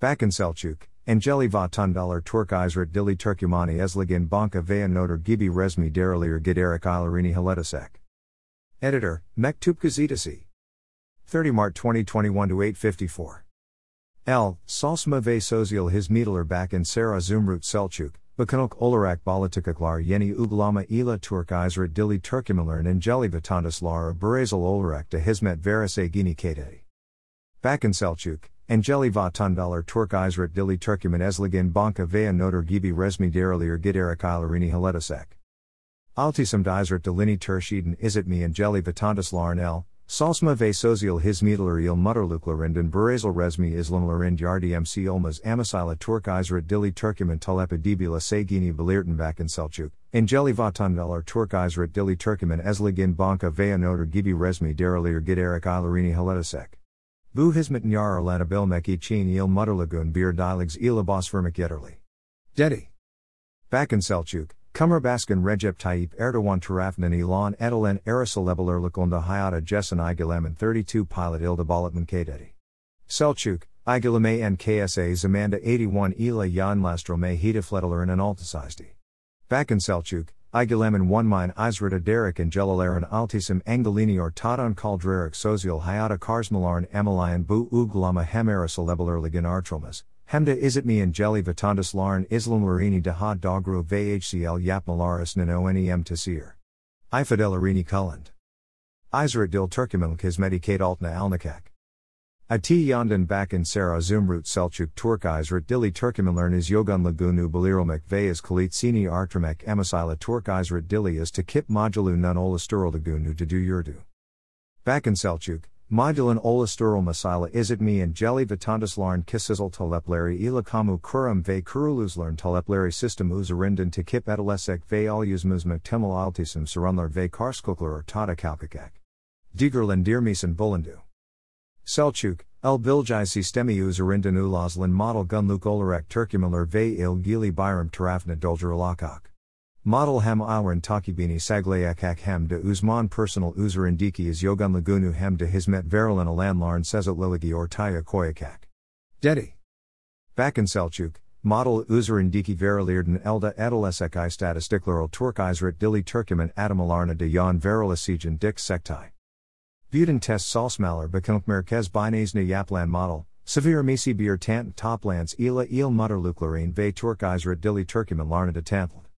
Bakan Selçuk, Angeli vatandalar Turk Izrat Dili Turkmani Esligin Banka veya Noter Gibi Resmi Derilir Giderik Ilarini Haletasek. Editor, Mektup Gazetesi. 30 Mart 2021 to 854. L. Salsma ve Sozial His Middler Bakan Zehra Zümrüt Selçuk, Bakanok Olarak Politikaklar Yeni Uglama ila Turk Izrat Dili Turkmenilerin Angeli vatandaşlar Brazil Olarak de Hizmet Verase Gini Kate. Bakan Selçuk, Angeli vatandalar Turk Izrat Dili Turkmen Esligin Banka veya Noter Gibi Resmi Derilir Giderik Ilarini Haletasek. Altisam Izrat Dilini Tershiden Izitmi Angeli vatandaşların el, Salsma ve Sozial Hizmetler il Mutterluklerinden Brazil Resmi Islamlerind Yardımc Olmaz Amasila Turk Izrat Dili Turkmen Talepa Dibila Segini Belirten Bakan Selçuk, Angeli vatandalar Turk Izrat Dili Turkmen Esligin Banka veya Noter Gibi Resmi Derilir Giderik Ilarini Haletasek. Bu hizmetin yararlanabilmek için il Mutterlagun bir dilegs ila bosvermek yeterli. Dedi. Bakan Selçuk, Cumhurbaşkanı Recep Tayyip Erdoğan tarafından ilan edilen Arasalebelirlikunda hayata Igalaman 32 pilot ilda balatman kadedi. Selçuk, Igalame NKSA Zamanda 81 ila yanlastrome hedefletelerin and altasizdi. Bakan Selçuk, Igalaman 1 mine Izrata Derek and Jelalaran Altisim Angelini or Tadan Kaldrarik Sozial Hayata Karsmalaran Amalayan Bu Uglama Hem Arasalebelirligan Artromas, Hemda Izitmi and Jelly Vatandas Laran Islam Larini Daha Dogru VHCL Yap Malaris Nano Nem Tasir. Ifadelarini Kulland. Izrat Dil Turkmenlik Hizmeti Altna Alnakak. Ati Yandan Bakan Zehra Zümrüt Selçuk Turk Izrat Dili Turkmenlerin is Yogun Lagunu Belirilmek Veyas Kalitsini Artramek Emasila Turk Izrat Dili is to Kip Modulu Nun Olasturul Lagunu to do Yurdu. Bakan Selçuk, Modulan Olasturul Masila Izitmi and Jelly Vatandaslarin Kisizel Talepleri Ilakamu Kurum ve Kuruluzlern Talepleri System Uzarindan to Kip Etalesek ve Alyuzmuzmak Temel Altisum Sarunlar ve Karskokler or Tata Kalkakak. Digerlan Dirmisen Bulandu. Selçuk, El Biljai Sistemi Uzarindan Ulazlan Model Gunluk Olarak Turkmenler ve Il Gili Bayram Tarafna Dolger Alakak. Model hem alran takibini saglayakak hem de uzman personal yogun lagunu hem de hizmet verilen alanlarn sezot liligi ortaya koyakak. Dedi. Back in Selçuk, model uzarindiki verilirden elda edalesek i statistikleral Turk izrat dili Turkmen adamalarna de yan verilasigen dik sektai. Buden test salsmaler bekommt merkez binazna yaplan model, severe misi bir tant toplands ila il mutterluklerin ve Turk izrat dili Turkmen larna de tantland.